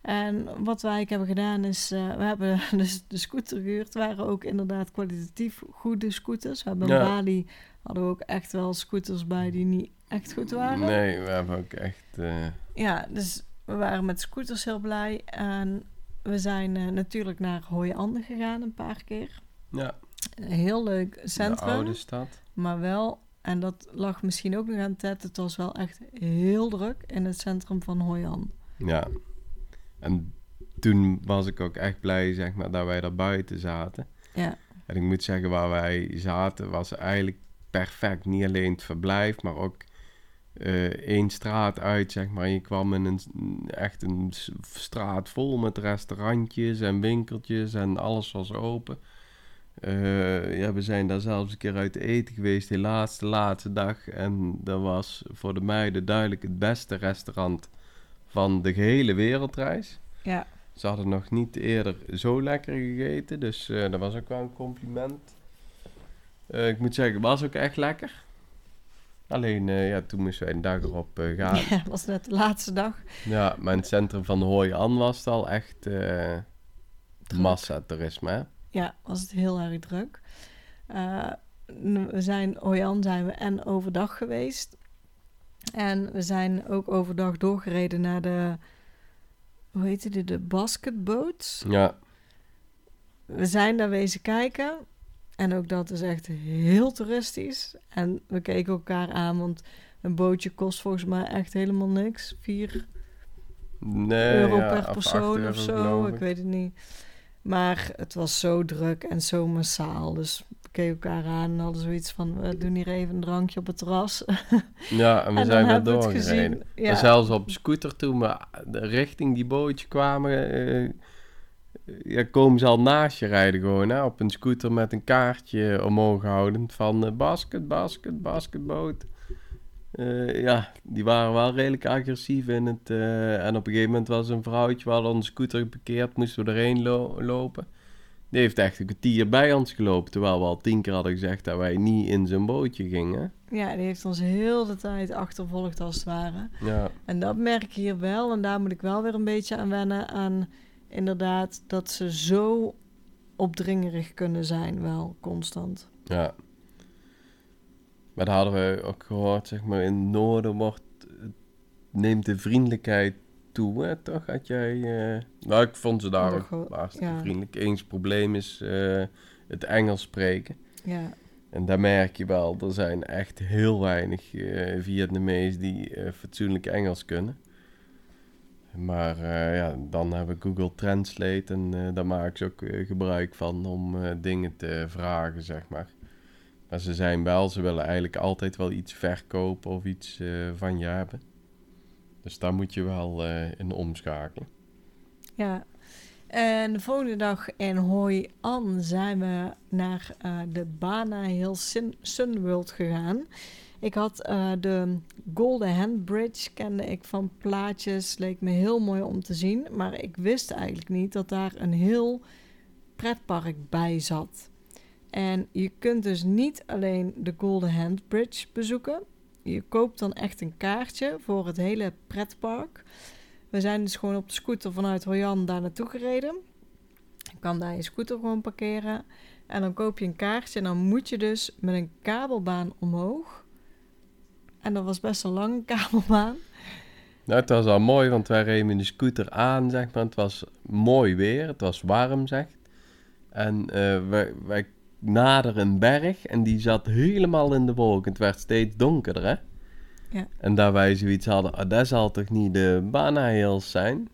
En wat wij hebben gedaan is, we hebben dus de scooter gehuurd. Het waren ook inderdaad kwalitatief goede scooters. We hebben in. Bali hadden we ook echt wel scooters bij die niet echt goed waren. Nee, we hebben ook echt... Ja, dus we waren met scooters heel blij. En we zijn eh, natuurlijk naar An gegaan een paar keer. ja, Een heel leuk de centrum. oude stad. Maar wel, en dat lag misschien ook nog aan Ted, het was wel echt heel druk in het centrum van Hoi An. Ja. En toen was ik ook echt blij, zeg maar, dat wij daar buiten zaten. Ja, En ik moet zeggen, waar wij zaten was eigenlijk perfect. Niet alleen het verblijf, maar ook één straat uit, zeg maar. Je kwam in een, echt een straat vol met restaurantjes en winkeltjes en alles was open. Eh, ja, we zijn daar zelfs een keer uit eten geweest, helaas de laatste dag. En dat was voor de meiden duidelijk het beste restaurant van de gehele wereldreis. ja, Ze hadden nog niet eerder zo lekker gegeten, dus eh, dat was ook wel een compliment. Eh, ik moet zeggen, het was ook echt lekker. Alleen, eh, ja, toen moesten wij een dag erop eh, gaan. ja, het was net de laatste dag. ja, maar in het centrum van Hoi An was het al echt eh Druk. massatoerisme? Ja, was het heel erg druk. We zijn, Hoi An zijn we en overdag geweest. En we zijn ook overdag doorgereden naar de, hoe heette die, de basketboats. Ja, We zijn daar wezen kijken. En ook dat is echt heel toeristisch. En we keken elkaar aan, want een bootje kost volgens mij echt helemaal niks. 4 nee, euro ja, per persoon of zo. Ik weet het niet. Maar het was zo druk en zo massaal. Dus we keken elkaar aan en hadden zoiets van... we doen hier even een drankje op het terras. Ja, en we en zijn weer doorgereden. Ja, zelfs op scooter toen we de richting die bootje kwamen, eh, ja, komen ze al naast je rijden gewoon. Hè? Op een scooter met een kaartje omhoog houdend van eh, basket, basket, basketboot. Eh, ja, die waren wel redelijk agressief in het... eh, en op een gegeven moment was een vrouwtje, we hadden onze scooter geparkeerd, moesten we erheen lo- lopen. Die heeft echt een kwartier bij ons gelopen, terwijl we al tien keer hadden gezegd dat wij niet in zo'n bootje gingen. ja, die heeft ons heel de tijd achtervolgd als het ware. Ja, En dat merk ik hier wel. En daar moet ik wel weer een beetje aan wennen. Aan inderdaad dat ze zo opdringerig kunnen zijn, wel constant. Ja. Maar daar hadden we ook gehoord, zeg maar, in het noorden wordt, neemt de vriendelijkheid toe, hè, toch? Had jij... eh, Nou, ik vond ze daar ook hartstikke ja. vriendelijk. Eens probleem is eh, het Engels spreken. Ja, En daar merk je wel, er zijn echt heel weinig eh Vietnamees die eh, fatsoenlijk Engels kunnen. Maar eh, ja, dan hebben we Google Translate en eh, daar maak ik ze ook eh, gebruik van om dingen te vragen, zeg maar. Maar ze zijn wel, ze willen eigenlijk altijd wel iets verkopen of iets van je hebben. Dus daar moet je wel in omschakelen. ja. En de volgende dag in Hoi An zijn we naar de Bana Hill Sun Sunworld gegaan. Ik had eh, de Golden Hand Bridge, kende ik van plaatjes, leek me heel mooi om te zien. Maar ik wist eigenlijk niet dat daar een heel pretpark bij zat. En je kunt dus niet alleen de Golden Hand Bridge bezoeken. Je koopt dan echt een kaartje voor het hele pretpark. We zijn dus gewoon op de scooter vanuit Royan daar naartoe gereden. Je kan daar je scooter gewoon parkeren. En dan koop je een kaartje en dan moet je dus met een kabelbaan omhoog. En dat was best een lange kabelbaan. Nou, het was al mooi, want wij reden de scooter aan, zeg maar. Het was mooi weer, het was warm, zeg. En uh, wij, wij naderen een berg en die zat helemaal in de wolken. Het werd steeds donkerder, hè? Ja. En daar wij zoiets hadden, ah, dat zal toch niet de Bana zijn?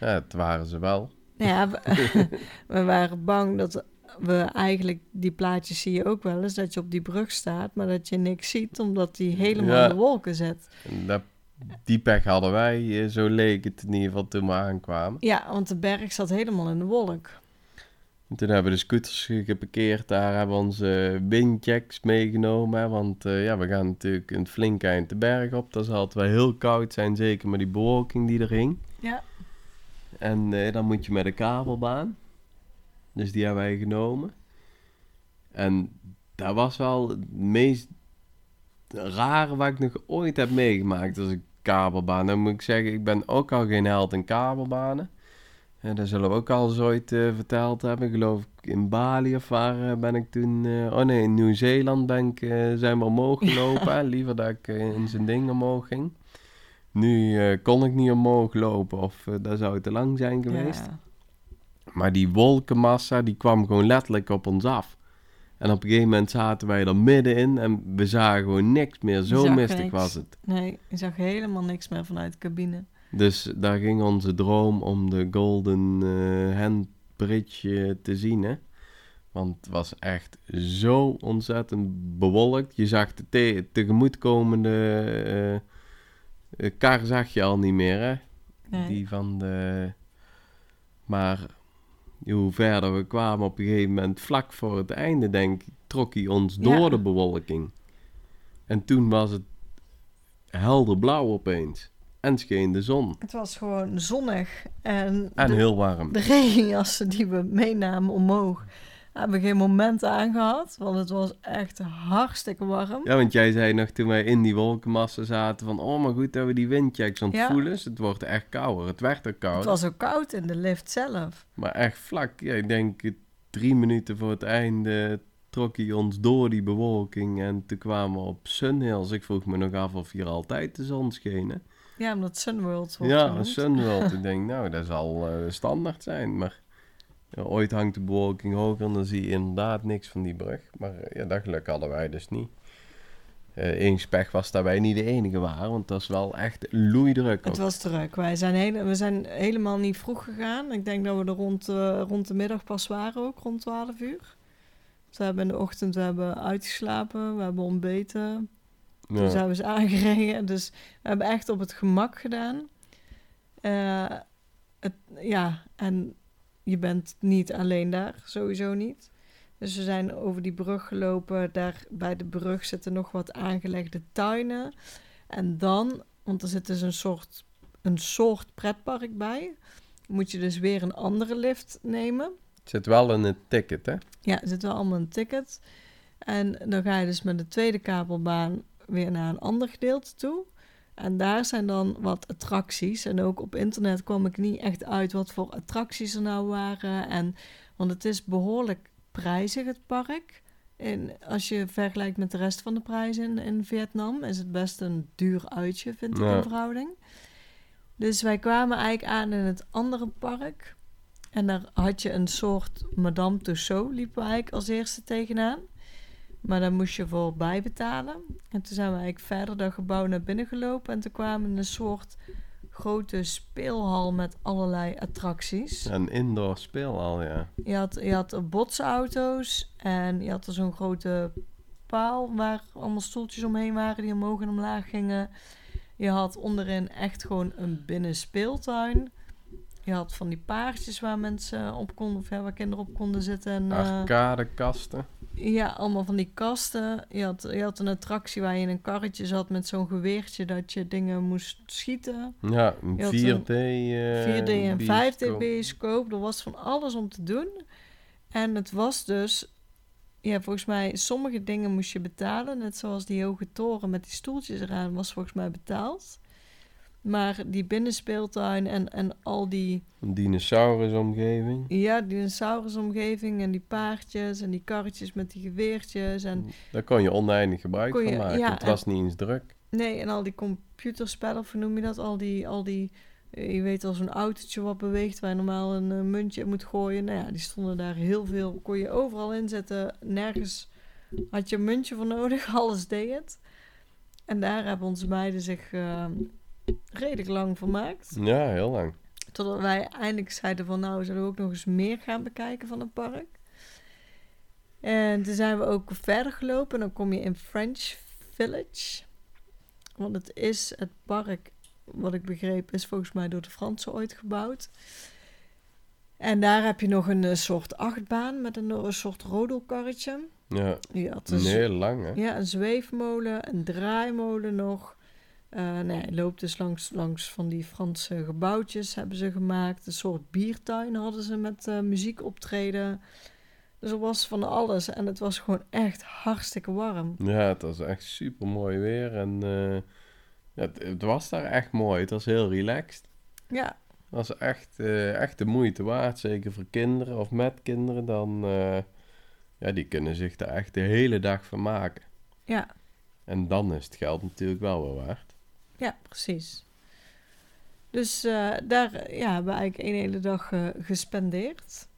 Ja, het waren ze wel. Ja, we, we waren bang dat we eigenlijk, die plaatjes zie je ook wel eens, dat je op die brug staat, maar dat je niks ziet, omdat die helemaal Ja. in de wolken zit. Dat, die pech hadden wij, eh, zo leek het in ieder geval toen we aankwamen. Ja, want de berg zat helemaal in de wolk. En toen hebben we de scooters ge- geparkeerd, daar hebben we onze windjacks meegenomen. Want eh, ja, we gaan natuurlijk een flink eind de berg op. Dat zal het wel heel koud zijn, zeker met die bewolking die er hing. Ja. En eh, dan moet je met een kabelbaan. Dus die hebben wij genomen. En dat was wel het meest rare wat ik nog ooit heb meegemaakt als een kabelbaan. Dan moet ik zeggen, ik ben ook al geen held in kabelbanen. En dat zullen we ook al eens ooit eh, verteld hebben. Geloof ik in Bali of waar eh, ben ik toen... eh, oh nee, in Nieuw-Zeeland ben ik, zijn we omhoog gelopen. Liever dat ik in zijn ding omhoog ging. Nu kon ik niet omhoog lopen of dat zou te lang zijn geweest. Ja. Maar die wolkenmassa die kwam gewoon letterlijk op ons af. En op een gegeven moment zaten wij er middenin en we zagen gewoon niks meer. Zo mistig niks. was het. Nee, je zag helemaal niks meer vanuit de cabine. Dus daar ging onze droom om de Golden eh, Hand Bridge eh, te zien. Hè? Want het was echt zo ontzettend bewolkt. Je zag de te tegemoetkomende kar zag je al niet meer. Hè? Nee. Die van de... Maar hoe verder we kwamen op een gegeven moment, vlak voor het einde denk ik, trok hij ons door de bewolking. En toen was het helder blauw opeens. En scheen de zon. Het was gewoon zonnig. En, En de, heel warm. de regenjassen die we meenamen omhoog, hebben geen moment aangehad. Want het was echt hartstikke warm. Ja, want jij zei nog toen wij in die wolkenmassa zaten van... Oh, maar goed dat we die windchecks aan het Ja. voelen. Het wordt echt kouder. Het werd er Het kouder. was ook koud in de lift zelf. Maar echt vlak. Ja, ik denk drie minuten voor het einde trok hij ons door die bewolking. En toen kwamen we op Sun Hills. Ik vroeg me nog af of hier altijd de zon scheen. hè? Ja, omdat Sunworld wordt Ja, genoemd. Sunworld. ik denk, nou, dat zal eh, standaard zijn. Maar ja, ooit hangt de bewolking hoger en dan zie je inderdaad niks van die brug. Maar eh, ja, dat geluk hadden wij dus niet. Eh eens pech was dat wij niet de enige waren, want dat is wel echt loeidruk. Het was druk. Wij zijn, hele, we zijn helemaal niet vroeg gegaan. Ik denk dat we er rond, eh, rond de middag pas waren ook, rond 12 uur. Dus we hebben in de ochtend we hebben uitgeslapen, we hebben ontbeten. Toen Ja. zijn we ze aangereden. Dus we hebben echt op het gemak gedaan. Het, ja, en je bent niet alleen daar, sowieso niet. Dus we zijn over die brug gelopen. Daar bij de brug zitten nog wat aangelegde tuinen. En dan, want er zit dus een soort, een soort pretpark bij, moet je dus weer een andere lift nemen. Het zit wel in het ticket, hè? Ja, er zit wel allemaal een ticket. En dan ga je dus met de tweede kabelbaan weer naar een ander gedeelte toe. En daar zijn dan wat attracties. En ook op internet kwam ik niet echt uit wat voor attracties er nou waren. En, want het is behoorlijk prijzig, het park. En als je vergelijkt met de rest van de prijzen in, in Vietnam, is het best een duur uitje, vind ik, Ja. in verhouding. Dus wij kwamen eigenlijk aan in het andere park. En daar had je een soort Madame Tussauds, liepen we eigenlijk als eerste tegenaan. Maar daar moest je voor bijbetalen. En toen zijn we eigenlijk verder dat gebouw naar binnen gelopen. En toen kwamen een soort grote speelhal met allerlei attracties. Een indoor speelhal, ja. Je had, je had botsauto's en je had er zo'n grote paal waar allemaal stoeltjes omheen waren die omhoog en omlaag gingen. Je had onderin echt gewoon een binnenspeeltuin. Je had van die paardjes waar mensen op konden, of ja, waar kinderen op konden zitten. En, Arcadekasten. Ja, allemaal van die kasten. Je had, je had een attractie waar je in een karretje zat met zo'n geweertje dat je dingen moest schieten. Ja, een Je had 4D. een eh 4D en 5D bioscoop. bioscoop. Er was van alles om te doen. En het was dus... Ja, volgens mij, sommige dingen moest je betalen. Net zoals die hoge toren met die stoeltjes eraan was volgens mij betaald. Maar die binnenspeeltuin en, en al die... Een dinosaurusomgeving. Ja, dinosaurusomgeving en die paardjes en die karretjes met die geweertjes. En Daar kon je oneindig gebruik je- van maken. ja, het en- was niet eens druk. Nee, en al die computerspellen, of hoe noem je dat? Al die, al die eh, je weet al zo'n autootje wat beweegt waar je normaal een eh, muntje in moet gooien. Nou ja, die stonden daar heel veel. Kon je overal inzetten. Nergens had je een muntje voor nodig. Alles deed het. En daar hebben onze meiden zich eh, redelijk lang vermaakt. Ja, heel lang. Totdat wij eindelijk zeiden van nou, zullen we ook nog eens meer gaan bekijken van het park. En toen zijn we ook verder gelopen. En dan kom je in French Village. Want het is het park, wat ik begreep, is volgens mij door de Fransen ooit gebouwd. En daar heb je nog een eh, soort achtbaan met een, een soort rodelkarretje. Ja, had een heel lang, hè? ja, een zweefmolen, een draaimolen nog. Eh nee, loopt dus langs, langs van die Franse gebouwtjes hebben ze gemaakt. Een soort biertuin hadden ze met eh, muziek optreden. Dus er was van alles en het was gewoon echt hartstikke warm. Ja, het was echt super mooi weer. En eh, het, het was daar echt mooi. Het was heel relaxed. Ja, Het was echt, echt de moeite waard. Zeker voor kinderen of met kinderen. Dan, ja, die kunnen zich daar echt de hele dag van maken. ja, En dan is het geld natuurlijk wel weer waard. Ja, precies. Dus eh, daar ja, hebben we eigenlijk één hele dag eh, gespendeerd.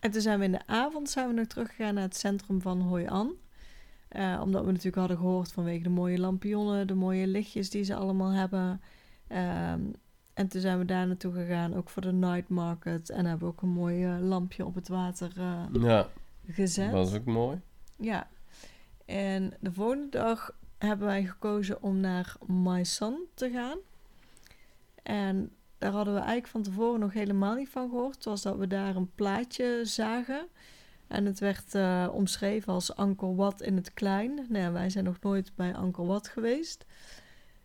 En toen zijn we in de avond zijn we nog teruggegaan naar het centrum van Hoi An. Eh, omdat we natuurlijk hadden gehoord vanwege de mooie lampionnen, de mooie lichtjes die ze allemaal hebben. Ehm, en toen zijn we daar naartoe gegaan, ook voor de night market. En hebben we ook een mooi lampje op het water Ja, gezet. dat was ook mooi. Ja. En de volgende dag hebben wij gekozen om naar Maisan te gaan. En daar hadden we eigenlijk van tevoren nog helemaal niet van gehoord. Het was dat we daar een plaatje zagen. En het werd eh, omschreven als Angkor Wat in het klein. Nou wij zijn nog nooit bij Angkor Wat geweest.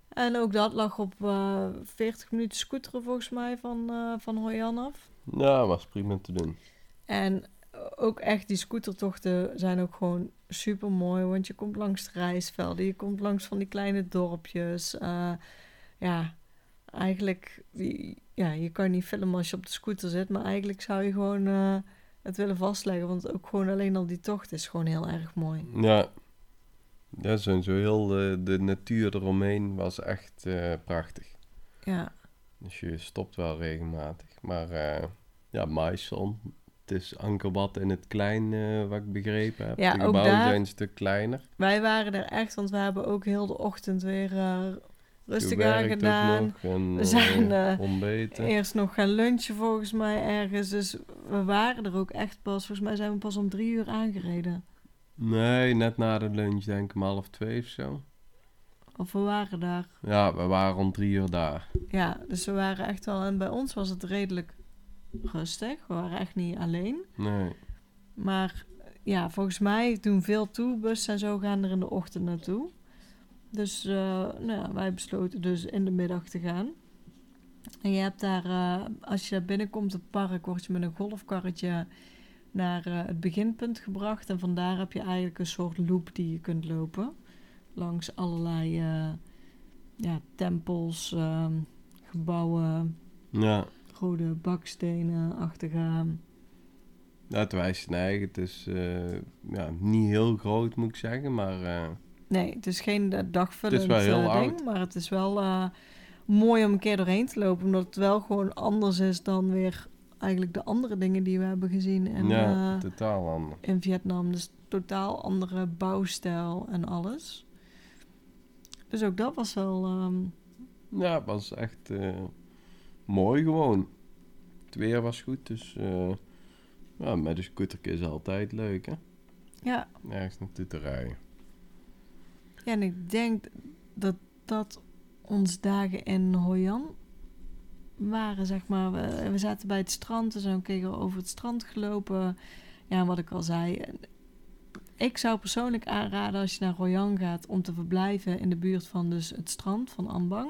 En ook dat lag op eh 40 minuten scooteren volgens mij van, eh van Hoi An af. Ja, was prima te doen. En ook echt, die scootertochten zijn ook gewoon super mooi. Want je komt langs de reisvelden, je komt langs van die kleine dorpjes. Eh, ja, eigenlijk, ja, je kan niet filmen als je op de scooter zit. Maar eigenlijk zou je gewoon eh, het willen vastleggen. Want ook gewoon alleen al die tocht is gewoon heel erg mooi. Ja, ja zo, zo heel de, de natuur eromheen was echt eh, prachtig. Ja, Dus je stopt wel regelmatig. Maar ja, Maison. Het is Ankerbad in het klein, eh, wat ik begrepen heb. Ja, de gebouwen daar- zijn een stuk kleiner. wij waren er echt, want we hebben ook heel de ochtend weer eh, rustig aan Gewerkt ook gedaan. nog en, We zijn, eh, ontbeten. Eerst nog gaan lunchen volgens mij ergens. Dus we waren er ook echt pas. Volgens mij zijn we pas om drie uur aangereden. Nee, net na de lunch denk ik om half twee of zo. Of we waren daar. Ja, we waren om drie uur daar. Ja, dus we waren echt wel... En bij ons was het redelijk rustig. We waren echt niet alleen. Nee. Maar ja, volgens mij doen veel tourbussen en zo gaan er in de ochtend naartoe. Dus eh, nou ja, wij besloten dus in de middag te gaan. En je hebt daar, eh, als je daar binnenkomt, het park, word je met een golfkarretje naar eh, het beginpunt gebracht. En vandaar heb je eigenlijk een soort loop die je kunt lopen. Langs allerlei ja, tempels, ehm, gebouwen, Ja, rode bakstenen-achtige. ja, het wijst naar eigen. Het is eh, ja, niet heel groot, moet ik zeggen. Maar eh, Nee, het is geen eh, dagvullend Het is wel heel ding, oud. maar het is wel mooi om een keer doorheen te lopen, omdat het wel gewoon anders is dan weer eigenlijk de andere dingen die we hebben gezien in, ja, totaal anders. in Vietnam. Dus totaal andere bouwstijl en alles. Dus ook dat was wel, ehm, Ja, het was echt mooi gewoon. Het weer was goed, dus eh, ja, met een scooter is altijd leuk, hè? ja. Ergens naartoe te rijden. ja. En ik denk dat dat ons dagen in Hoi An waren, zeg maar, we, we zaten bij het strand. en zijn we over het strand gelopen. Ja, wat ik al zei. Ik zou persoonlijk aanraden als je naar Royan gaat om te verblijven in de buurt van dus het strand van Ambang.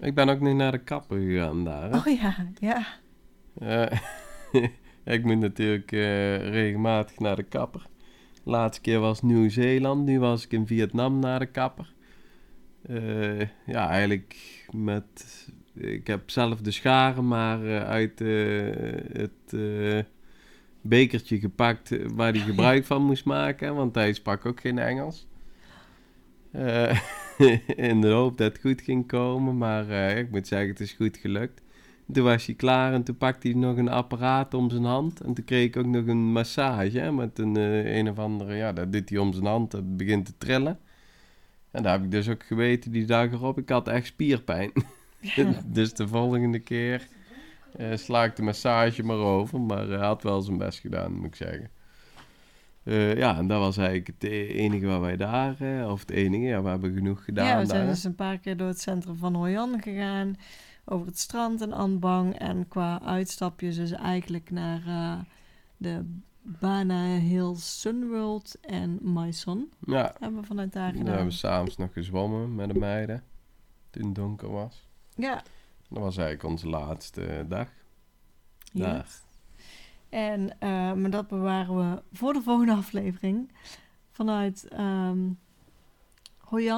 Ik ben ook niet naar de kapper gegaan daar. Hè? Oh ja, ja. Uh, ik moet natuurlijk uh, regelmatig naar de kapper. De laatste keer was Nieuw-Zeeland, nu was ik in Vietnam naar de kapper. Uh, ja, eigenlijk met. Ik heb zelf de scharen, maar uit het bekertje gepakt waar hij gebruik van moest maken, want hij sprak ook geen Engels. Uh, in de hoop dat het goed ging komen, maar uh, ik moet zeggen, het is goed gelukt. Toen was hij klaar en toen pakte hij nog een apparaat om zijn hand. En toen kreeg ik ook nog een massage hè, met een, uh, een of andere, ja, dat doet hij om zijn hand, dat begint te trillen. En daar heb ik dus ook geweten die dag erop, ik had echt spierpijn. Ja. dus de volgende keer uh, sla ik de massage maar over. Maar hij had wel zijn best gedaan, moet ik zeggen. Uh, ja, en dat was eigenlijk het e-, enige waar wij daar, uh, of het enige, ja, we hebben genoeg gedaan. Ja, we zijn daar. dus een paar keer door het centrum van Hoi gegaan, over het strand en Anbang. En qua uitstapjes dus eigenlijk naar uh, de Bana Hills Sunworld en Maison. Ja. Hebben we vanuit daar gedaan. We hebben s'avonds nog gezwommen met de meiden, toen het donker was. Ja, dat was eigenlijk onze laatste dag. Ja. Daar. En uh, maar dat bewaren we voor de volgende aflevering. Vanuit um, Hoi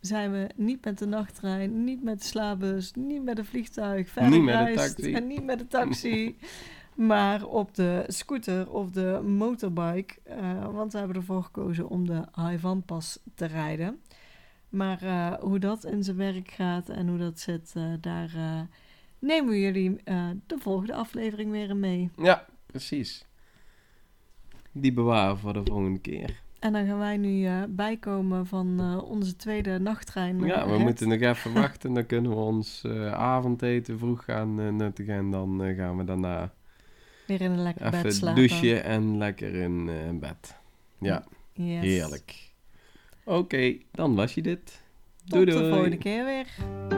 zijn we niet met de nachttrein, niet met de slaapbus, niet met een vliegtuig, verder niet met en niet met de taxi. maar op de scooter of de motorbike. Uh, want we hebben ervoor gekozen om de Haivan-pas te rijden. Maar uh, hoe dat in zijn werk gaat en hoe dat zit, daar nemen we jullie de volgende aflevering weer mee. Ja, precies. Die bewaren voor de volgende keer. En dan gaan wij nu bijkomen van onze tweede nachttrein. Ja, we moeten nog even wachten. Dan kunnen we ons avondeten vroeg gaan nuttigen. En dan gaan we daarna weer in een lekker even bed slapen. douchen en lekker in bed. Ja, yes. heerlijk. Oké, okay, dan was je dit. Doei Tot de volgende keer weer.